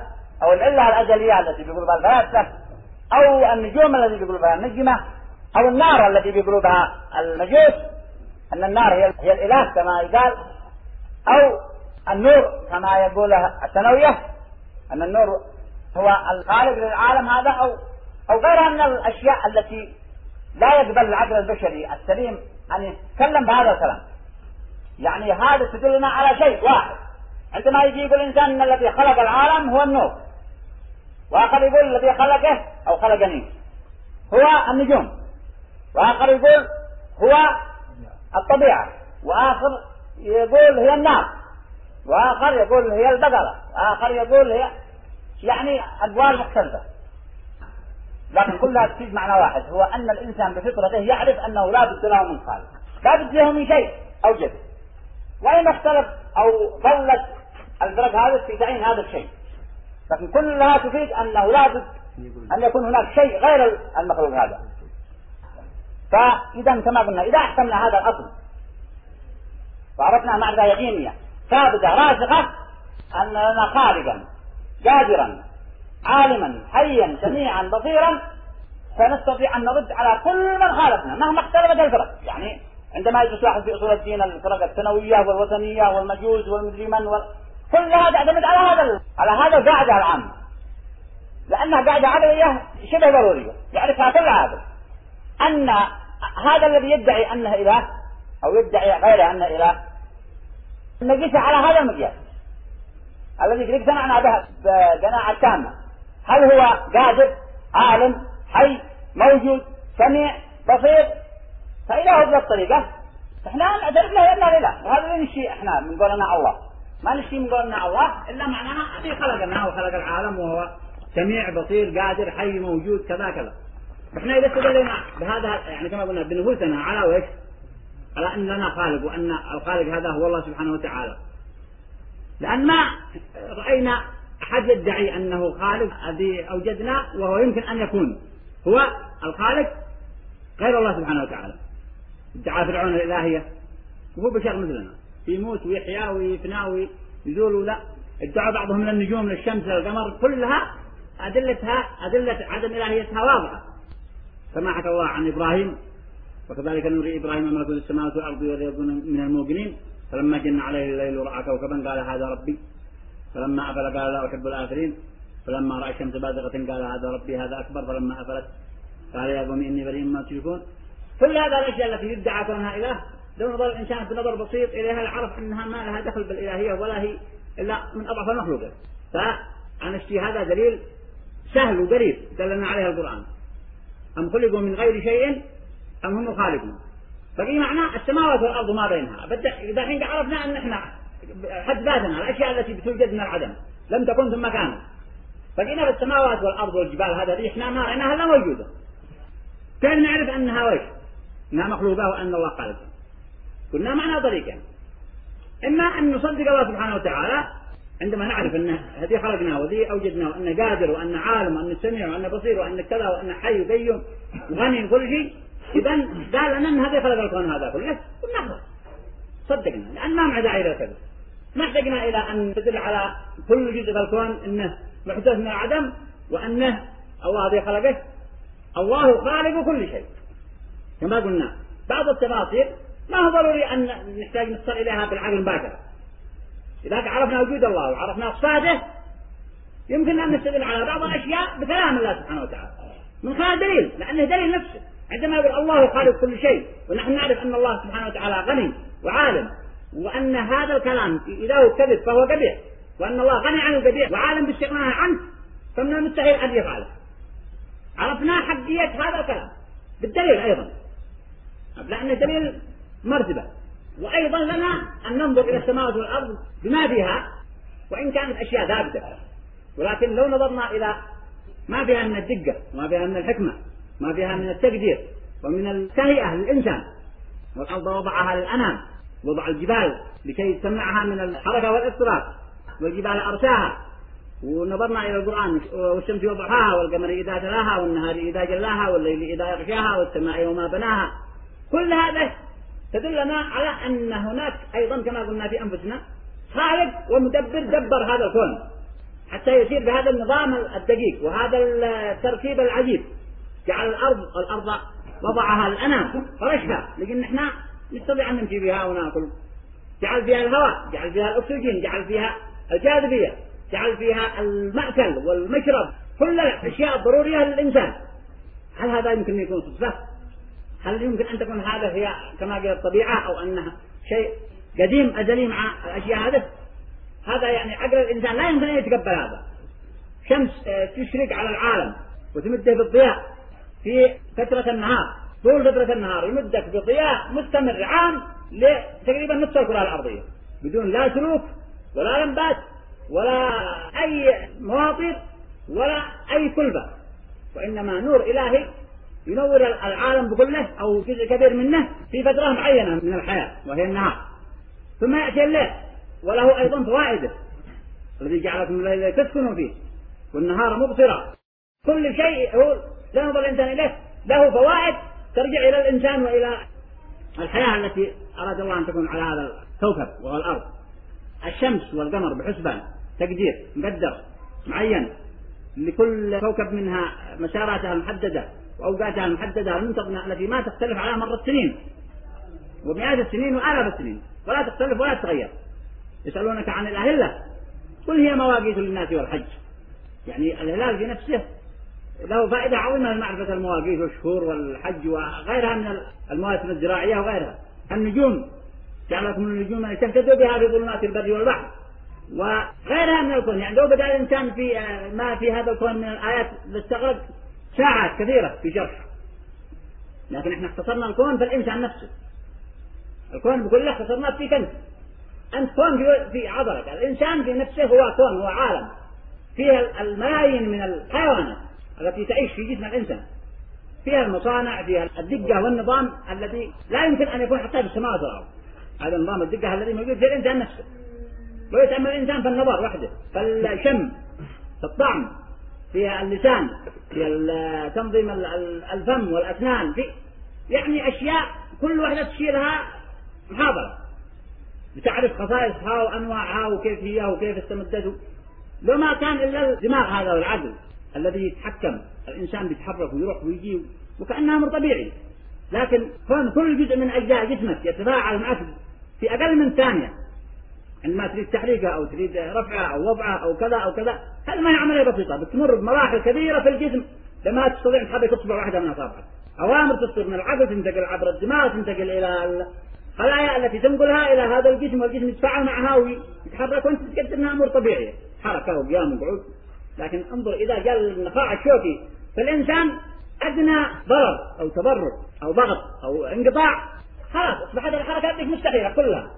أو العلة الأزلية التي بقلوب الفلاسفة أو النجوم التي بقلوبها النجمة أو النار التي بقلوبها المجوس. أن النار هي, هي الإله كما يقال أو النور كما يقول الثانوية أن النور هو الخالق للعالم هذا أو أو غيرها من الأشياء التي لا يقبل العقل البشري السليم أن يتكلم بهذا الكلام. يعني هذا تدلنا على شيء واحد. عندما يجي يقول الإنسان أن الذي خلق العالم هو النور. وآخر يقول الذي خلقه أو خلقني. هو النجوم. وآخر يقول هو الطبيعة. وآخر يقول هي النار. وآخر يقول هي البقرة. وآخر يقول هي يعني أدوار مختلفة. لكن كلها تفيد معنى واحد. هو أن الإنسان بفطرته يعرف أنه لا بد له من خالق. لا بد له من شيء أوجد وإن اختلف أو ظلت الفرق هذا في تعيين هذا الشيء. لكن كلها تفيد أنه لا بد أن يكون هناك شيء غير المخلوق هذا. فإذا كما قلنا إذا أحكمنا هذا الأصل وعرفنا معرفة يقينية ثابتة راسخة أن لنا خالقا قادرا عالما حيا سميعا بصيرا فنستطيع أن نرد على كل من خالفنا مهما اختلفت الفرق. يعني عندما يجلس واحد في أصول الدين الفرق الثانوية والوثنية والمجوس والمدري من وال... كلها تعتمد على هذا على هذا القاعدة العامه لأنها قاعدة عمليه شبه ضرورية يعرفها كل عابد أن هذا الذي يدعي أنه إله أو يدعي غيره أنه إله نقيس على هذا المقياس الذي قد سمعنا به بقناعه تامة. هل هو قادر عالم حي موجود سميع بصير؟ فإذا هو الطريقة إحنا نعترف له إلا لله وهذا اللي نشي إحنا من قولنا الله. ما نشي من قولنا الله إلا معناها الذي خلقنا وخلق العالم وهو سميع بصير قادر حي موجود كذا كذا. إحنا إذا استدلنا بهذا يعني كما قلنا بنفوسنا على وش؟ على أن لنا خالق وأن الخالق هذا هو الله سبحانه وتعالى. لأن ما رأينا أحد يدعي أنه خالق الذي أوجدنا وهو يمكن أن يكون. هو الخالق غير الله سبحانه وتعالى. ادعى فرعون الإلهية. وهو بشر مثلنا. يموت ويحيا ويفنى ويزول ولا. ادعى بعضهم من النجوم للشمس للقمر كلها أدلتها أدلة عدم إلهيتها واضحة. كما حكى الله عن إبراهيم. وكذلك نري إبراهيم ملكوت السماوات والأرض وليكون من الموقنين. فلما جن عليه الليل رأى كوكبا قال هذا ربي. فلما أفل قال لا أحب الآخرين. فلما رأى الشمس بازغة قال هذا ربي هذا أكبر. فلما أفلت قال يا قوم إني بريء مما تشركون. كل هذا الأشياء التي يدعى كونها إله لو نظر الإنسان بنظر بسيط إليها لعرف أنها ما لها دخل بالإلهية ولا هي إلا من أضعف المخلوقات فعن الشيء هذا دليل سهل وقريب دلنا عليه القرآن. أم خلقوا من غير شيء؟ أم هم الخالقون ففي معنى السماوات والأرض ما بينها. إذا حين عرفنا أن إحنا حد ذاتنا الأشياء التي بتوجد من العدم لم تكن ثم كانت فقينا السماوات والأرض والجبال هذا إحنا ما رأيناها لا موجودة. كيف نعرف أنها وش؟ أنها مخلوقة وأن الله خالقها قلنا معنا طريقين. إما أن نصدق الله سبحانه وتعالى عندما نعرف أن هذه خلقناه وذي أوجدناه وأنه قادر وأنه عالم وأنه سميع وأنه بصير وأنه كذا وأنه حي وقيوم وغني وكل شيء إذا قال لنا أن هذه خلق الكون هذا كله. قلنا صدقنا. لأن ما معنا داعي كذا ما احتجنا إلى أن تدل على كل جزء في الكون أنه محدث من العدم وأنه الله الذي خلقه. الله خالق كل شيء. كما قلنا. بعض التفاصيل ما هو ضروري أن نحتاج نصل إليها بالعقل مباشرة إذا عرفنا وجود الله وعرفنا صفاته يمكن أن نستدل على بعض الأشياء بكلام الله سبحانه وتعالى. من خلال دليل لأنه دليل نفسه. عندما يقول الله خالق كل شيء ونحن نعرف أن الله سبحانه وتعالى غني وعالم وأن هذا الكلام إذا هو كذب فهو قبيح وأن الله غني عن القبيح وعالم باستغنائه عنه فمن المستحيل أن يفعله. عرفنا حقية هذا الكلام بالدليل أيضا. لأنه دليل مرتبة. وأيضا لنا أن ننظر إلى السماوات والأرض بما فيها وإن كانت أشياء ثابتة. ولكن لو نظرنا إلى ما فيها من الدقة وما فيها من الحكمة ما فيها من التقدير ومن التهيئة للإنسان والأرض وضعها للأنام وضع الجبال لكي تمنعها من الحركة والاضطراب والجبال أرساها ونظرنا إلى القرآن والشمس وضحاها والقمر إذا تلاها والنهار إذا جلاها والليل إذا يغشاها والسماء وما بناها. كل هذا تدلنا على أن هناك أيضا كما قلنا في أنفسنا خالق ومدبر دبر هذا الكون حتى يسير بهذا النظام الدقيق وهذا الترتيب العجيب. جعل الأرض الأرض وضعها الأنام فرشها لكن إحنا نستطيع أن نمشي بها ونأكل. جعل فيها الهواء جعل فيها الأكسجين جعل فيها الجاذبية جعل فيها المأكل والمشرب كل الأشياء الضرورية للإنسان. هل هذا يمكن أن يكون صدفة؟ هل يمكن أن تكون هذا هي كما قال الطبيعة أو أنها شيء قديم أزلي مع الأشياء هذه؟ هذا يعني عقل الإنسان لا يمكن أن يتقبل هذا. شمس آه، تشرق على العالم وتمده بالضياء في فترة النهار طول فترة النهار يمدك بضياء مستمر عام لتقريبا نصف الكرة الأرضية بدون لا سلوك ولا لمبات ولا أي مواطن ولا أي كلبة. وإنما نور إلهي ينور العالم بكله أو جزء كبير منه في فترة معينة من الحياة وهي النهار. ثم يأتي الليل وله أيضا فوائده الذي جعلكم الليل تسكنوا فيه والنهار مبصرا كل شيء هو ينظر الإنسان إليه. له فوائد ترجع إلى الإنسان وإلى الحياة التي أراد الله أن تكون على هذا الكوكب وهو الأرض. الشمس والقمر بحسبان تقدير مقدر معين لكل كوكب منها مساراتها المحددة وأوقاتها المحددة المنتظمة التي ما تختلف عليها مر السنين ومئات السنين وآلاف السنين ولا تختلف ولا تتغير. يسألونك عن الأهلة قل هي مواقيت للناس والحج. يعني الهلال في نفسه له فائدة عظيمة لمعرفة المواقيت والشهور والحج وغيرها من المواسم الزراعية وغيرها. النجوم. جعلكم النجوم أن تهتدوا بها في ظلمات البر والبحر. وغيرها من الكون. يعني لو بدأ الإنسان في ما في هذا الكون من الآيات لاستغرق ساعات كثيرة في شرح لكن إحنا اختصرنا الكون في الإنسان نفسه. الكون بكله اختصرناه في كنز. أنت كون في, عضلك الإنسان في نفسه هو كون هو عالم. فيها الملايين من الحيوانات. التي تعيش في جسم الإنسان فيها المصانع فيها الدقة والنظام الذي لا يمكن أن يكون حتى في السماوات والأرض هذا النظام الدقة الذي موجود في الإنسان نفسه. ويتأمل الإنسان في النظر وحده في الشم في الطعم في اللسان في تنظيم الفم والأسنان في يعني أشياء كل واحدة تشيلها محاضرة. لتعرف خصائصها وأنواعها وكيف هي وكيف استمدت لو ما كان إلا الدماغ هذا والعقل. الذي يتحكم الإنسان بيتحرك ويروح ويجي وكأنه أمر طبيعي. لكن كون كل جزء من أجزاء جسمك يتفاعل معك في أقل من ثانية عندما تريد تحريكها أو تريد رفعها أو وضعها أو كذا أو كذا هذه ما هي عملية بسيطة بتمر بمراحل كبيرة في الجسم لما تستطيع تحرك إصبع واحدة من أصابعك. أوامر تصدر من العقل تنتقل عبر الدماغ تنتقل إلى الخلايا التي تنقلها إلى هذا الجسم والجسم يتفاعل معها ويتحرك وأنت تقدر أنها أمور طبيعية. حركة وقيام وقعود. لكن انظر إذا جاء النخاع الشوكي فالإنسان أدنى ضرر أو تضرر أو ضغط أو انقطاع خلاص أصبحت الحركات دي مستحيلة كلها.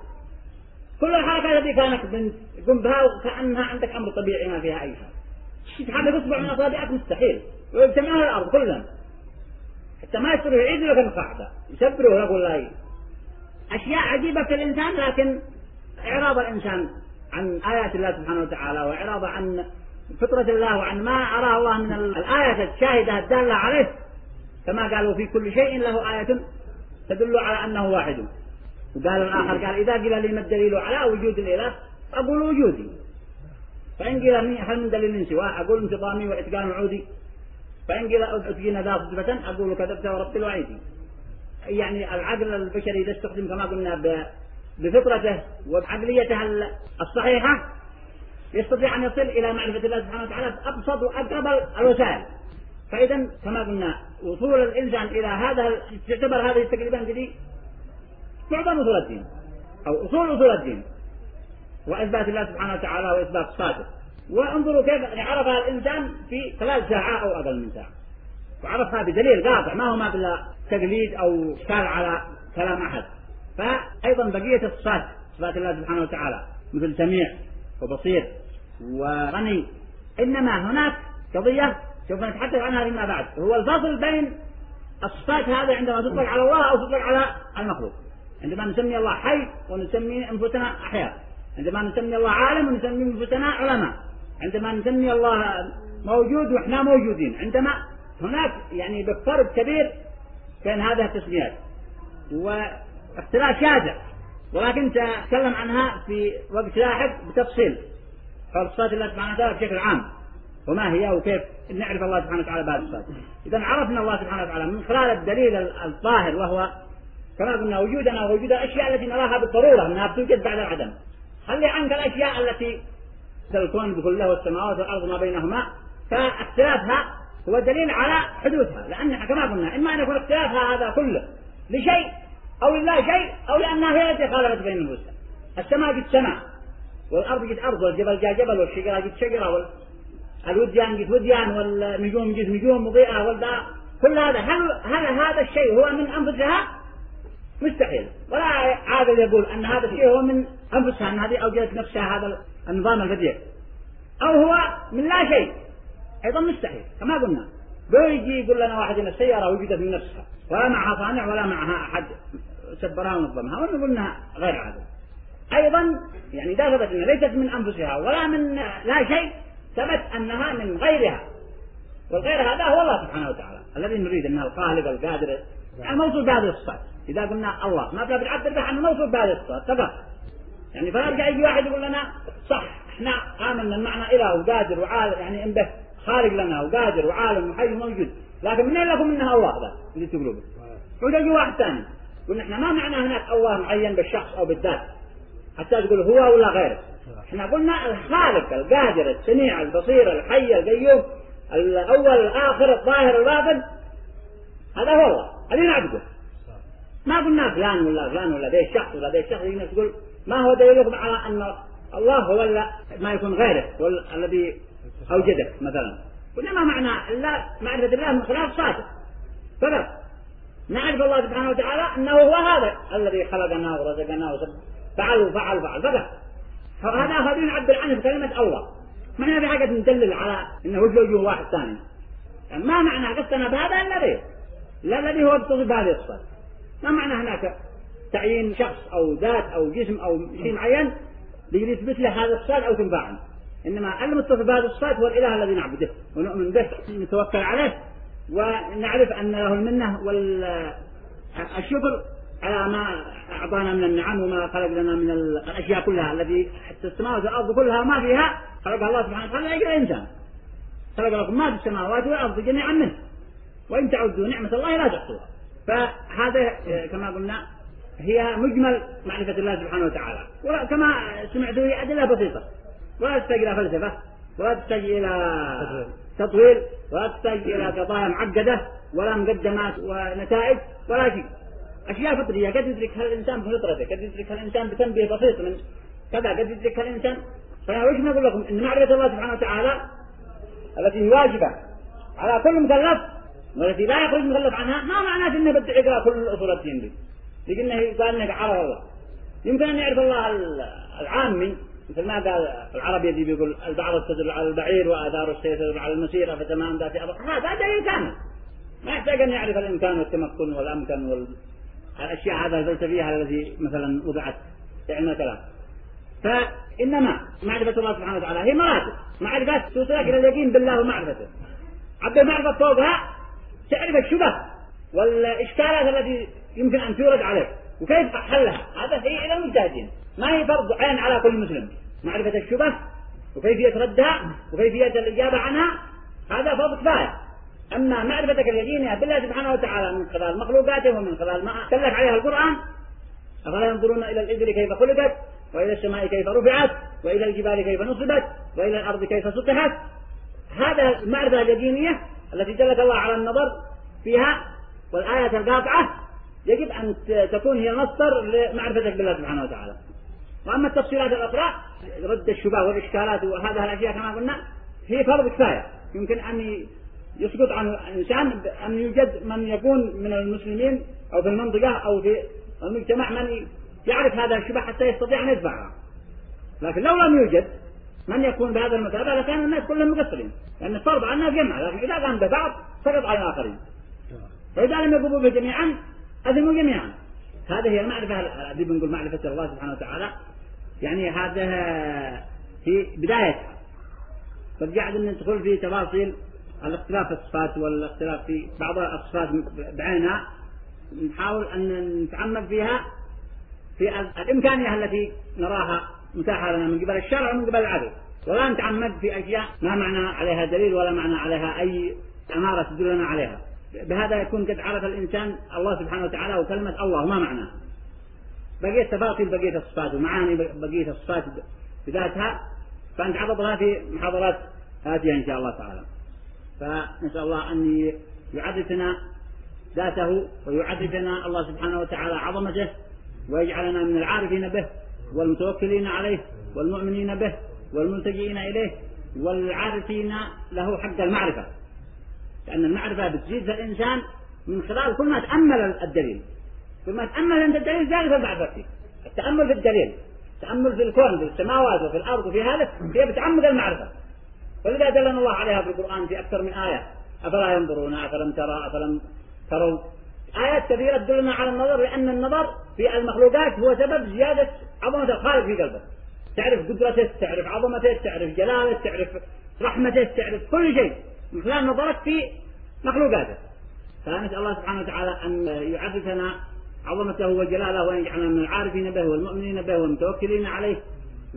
كل الحركات التي كانت تقوم بها وكأنها عندك أمر طبيعي ما فيها أي شيء. تحرك أصبع من أصابعك مستحيل. ويجتمعون الأرض كلهم حتى ما يصيروا يعيدوا لك القاعدة يسبروا يقول لا أشياء عجيبة في الإنسان لكن إعراض الإنسان عن آيات الله سبحانه وتعالى وإعراض عن فطرة الله وعن ما أراه الله من الآية الشاهدة الدالة عليه. كما قالوا في كل شيء له آية تدل على أنه واحد. وقال الآخر قال إذا قيل لي ما الدليل على وجود الإله أقول وجودي. فإن قيل هل من دليل سواه أقول انتظامي وإتقان عودي فإن قيل أتقين ذا صدفة أقول كذبت ورب الوعيد. يعني العقل البشري إذا استخدم كما قلنا بفطرته وبعقليته الصحيحة. يستطيع أن يصل إلى معرفة الله سبحانه وتعالى بأبسط وأقرب الوسائل. فإذا كما قلنا وصول الإنسان إلى هذا تعتبر هذه التقريبات دي معظم أصول الدين أو أصول أصول الدين وإثبات الله سبحانه وتعالى وإثبات صفاته. وانظروا كيف عرفها الإنسان في خلال ساعة أو أقل من ساعة. وعرفها بدليل قاطع ما هو ما بلا تقليد أو إشكال على كلام أحد. فأيضا بقية الصفات صفات الله سبحانه وتعالى مثل سميع وبصير. وغني إنما هناك قضية سوف نتحدث عنها فيما بعد هو الفصل بين الصفات هذه عندما تطلق على الله أو تطلق على المخلوق. عندما نسمي الله حي ونسمي أنفسنا أحياء. عندما نسمي الله عالم ونسمي أنفسنا علماء. عندما نسمي الله موجود وإحنا موجودين. عندما هناك يعني بفرق كبير بين هذه التسميات. واختلاف شاسع ولكن تكلم عنها في وقت لاحق بتفصيل. صفات الله سبحانه وتعالى بشكل عام. وما هي وكيف؟ نعرف الله سبحانه وتعالى بهذه الصفات إذا عرفنا الله سبحانه وتعالى من خلال الدليل الظاهر وهو كما قلنا وجودنا ووجود الأشياء التي نراها بالضرورة أنها بتوجد بعد العدم. خلي عنك الأشياء التي الكون بكله والسماوات والأرض ما بينهما؟ فاختلافها هو دليل على حدوثها. لأن كما قلنا إما أن يكون اختلافها هذا كله لشيء أو لله شيء أو لأنها هي التي خالفت بين النفوس. السماء قد سماء والأرض قد أرض والجبل جاء جبل والشجرة قد شجرة والوديان قد وديان والنجوم قد نجوم مضيئة والدا كل هذا هل, هل هذا الشيء هو من أنفسها مستحيل ولا عادل يقول أن هذا الشيء هو من أنفسها أن هذه أوجدت نفسها هذا النظام البديع أو هو من لا شيء أيضا مستحيل كما قلنا بيجي يقول لنا واحد ان السيارة وجدت من نفسها ولا معها صانع ولا معها أحد سبرها ونظمها ونقول انها غير عادل أيضا يعني ثبت أنها ليست من أنفسها ولا من لا شيء ثبت أنها من غيرها. والغير هذا هو الله سبحانه وتعالى. الذي نريد أنه الخالق القادر. الموصول بهذه الصفات. إذا قلنا الله ما بلا بنعبر به عن موصول بهذه الصفات. فقط يعني فلا يرجع يجي واحد يقول لنا صح إحنا آمنا المعنى إله وقادر وعالم. يعني إن به خالق لنا وقادر وعالم وحي موجود. لكن منين لكم منها الله؟ ذا اللي تقولوا به ويجي واحد ثاني. قلنا إحنا ما معنى هناك الله معين بالشخص أو بالذات. حتى تقول هو ولا غيره. إحنا قلنا الخالق القادر السميع البصير الحي القيوم الأول الآخر الظاهر الباطن. هذا هو الله. هذه نعبده. ما قلنا فلان ولا فلان ولا ذي الشخص ولا ذي الشخص. الناس تقول ما هو دليلكم على أن الله هو ما يكون غيره هو الذي اوجدك مثلا. قلنا ما معنى لا معرفة الله من خلال صادق. فقط. نعرف الله سبحانه وتعالى أنه هو هذا الذي خلقنا ورزقنا فعل وفعل فعل فقط هذا هذه نعبر عنه بكلمة الله. ما هي بحاجة ندلل على أنه وجه واحد ثاني؟ ما معنى قصتنا بهذا الذي لا الذي هو يتصف بهذه الصفات ما معنى هناك تعيين شخص أو ذات أو جسم أو شيء معين ليثبت له هذا الصفات أو تنفع عنه؟ إنما المتصف بهذه الصفات هو الإله الذي نعبده ونؤمن به نتوكل عليه ونعرف أن له المنة الشكر على ما أعطانا من النعم وما خلق لنا من الأشياء كلها التي حتى السماوات والأرض كلها ما فيها خلقها الله سبحانه وتعالى لأجل الإنسان. خلق لكم ما في السماوات والأرض جميعا منه. وإن تعدوا نعمة الله لا تحصوها. فهذا كما قلنا هي مجمل معرفة الله سبحانه وتعالى. وكما سمعتوا هي أدلة بسيطة. ولا تحتاج إلى فلسفة ولا تحتاج إلى تطويل ولا تحتاج إلى قضايا معقدة ولا مقدمات ونتائج ولا شيء. أشياء فطرية. قد يدركها الإنسان بفطرته قد يدركها الإنسان بتنبيه بسيط من كذا؟ قد يدركها الإنسان فأنا وش نقول لكم إن معرفة الله سبحانه وتعالى التي واجبة على كل مكلف والتي لا يخرج مكلف عنها ما معناه إنه بده يقرأ كل اصول الدين دي لكنه قال انه عرف الله. يمكن أن يعرف الله العامي مثل ما قال العربي الذي بيقول البعض تدل على البعير وآثار السير تدل على المسيره فتمام ذات هذا دليل كامل. ما يحتاج أن يعرف الإمكان والتمكن والأمكن والاشياء هذا الفلسفيه التي مثلا وضعت في علم الكلام فإنما معرفة الله سبحانه وتعالى هي مراتب. معرفة توصلك إلى اليقين بالله ومعرفته. عبد المعرفة فوقها تعرف الشبه والاشكالات التي يمكن أن تورد عليك وكيف حلها هذا هي إلى المجتهدين ما هي فرض عين على كل مسلم. معرفة الشبه وكيفية ردها وكيفية الإجابة عنها هذا فرض كفاية. أما معرفتك اليقينية بالله سبحانه وتعالى من خلال مخلوقاته ومن خلال ما كلف عليها القرآن أفلا ينظرون إلى الإبل كيف خلقت وإلى السماء كيف رفعت وإلى الجبال كيف نصبت وإلى الأرض كيف سطحت. هذا المعرفة اليقينية التي دلت الله على النظر فيها والآية القاطعة يجب أن تكون هي مصدر لمعرفتك بالله سبحانه وتعالى. وأما التفصيلات الأخرى رد الشبه والإشكالات وهذه الأشياء كما قلنا هي فرض كفاية. يمكن أن يسقط عن الإنسان أن يوجد من يكون من المسلمين أو في المنطقة أو في المجتمع من يعرف هذا الشبه حتى يستطيع أن يدفعها. لكن لو لم يوجد من يكون بهذا المثابة لكان الناس كلهم مقصرين. لأن الفرض على الناس جمع لكن إذا قام ببعض سقط على الآخرين. فإذا لم يقوموا به جميعا أذموا جميعا. هذه هي المعرفة الذي بنقول معرفة الله سبحانه وتعالى. يعني هذا في بدايتها. قد قاعد ندخل في تفاصيل الاختلاف في الصفات والاختلاف في بعض الصفات بعينها نحاول أن نتعمق فيها في الإمكانية التي نراها متاحة لنا من قبل الشرع ومن قبل العقل ولا نتعمد في أشياء ما معنى عليها دليل ولا معنى عليها أي أمارة تدلنا عليها. بهذا يكون قد عرف الإنسان الله سبحانه وتعالى وكلمة الله ما معناه بقية تفاصيل بقية الصفات ومعاني بقية الصفات بذاتها فنتعرض في محاضرات آتية إن شاء الله تعالى. فنسأل الله أن يعرفنا ذاته ويعرفنا الله سبحانه وتعالى عظمته ويجعلنا من العارفين به والمتوكلين عليه والمؤمنين به والملتجئين إليه والعارفين له حق المعرفة. لأن المعرفة بتزيد الإنسان من خلال كل ما تأمل الدليل. كل ما تأمل أنت الدليل زاد في المعرفة التأمل في الدليل التأمل في الكون في السماوات وفي الأرض وفي هذا هي بتعمق المعرفة. ولذا دلنا الله عليها في القرآن في أكثر من آية أفلا ينظرون أفلم ترى أفلم تروا آيات كثيرة تدلنا على النظر لأن النظر في المخلوقات هو سبب زيادة عظمة الخالق في قلبه. تعرف قدرته تعرف عظمته تعرف جلاله تعرف رحمته تعرف كل شيء من خلال نظرك في مخلوقاته. فنسأل الله سبحانه وتعالى أن يعرفنا عظمته وجلاله وأن يجعلنا من العارفين به والمؤمنين به والمتوكلين عليه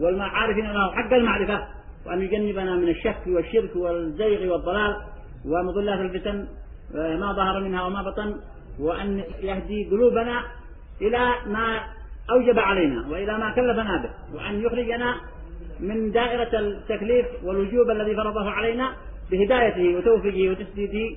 والعارفين له حق المعرفة. وأن يجنبنا من الشك والشرك والزيغ والضلال ومضلات الفتن ما ظهر منها وما بطن وأن يهدي قلوبنا إلى ما أوجب علينا وإلى ما كلفنا به وأن يخرجنا من دائرة التكليف والوجوب الذي فرضه علينا بهدايته وتوفيقه وتسديده.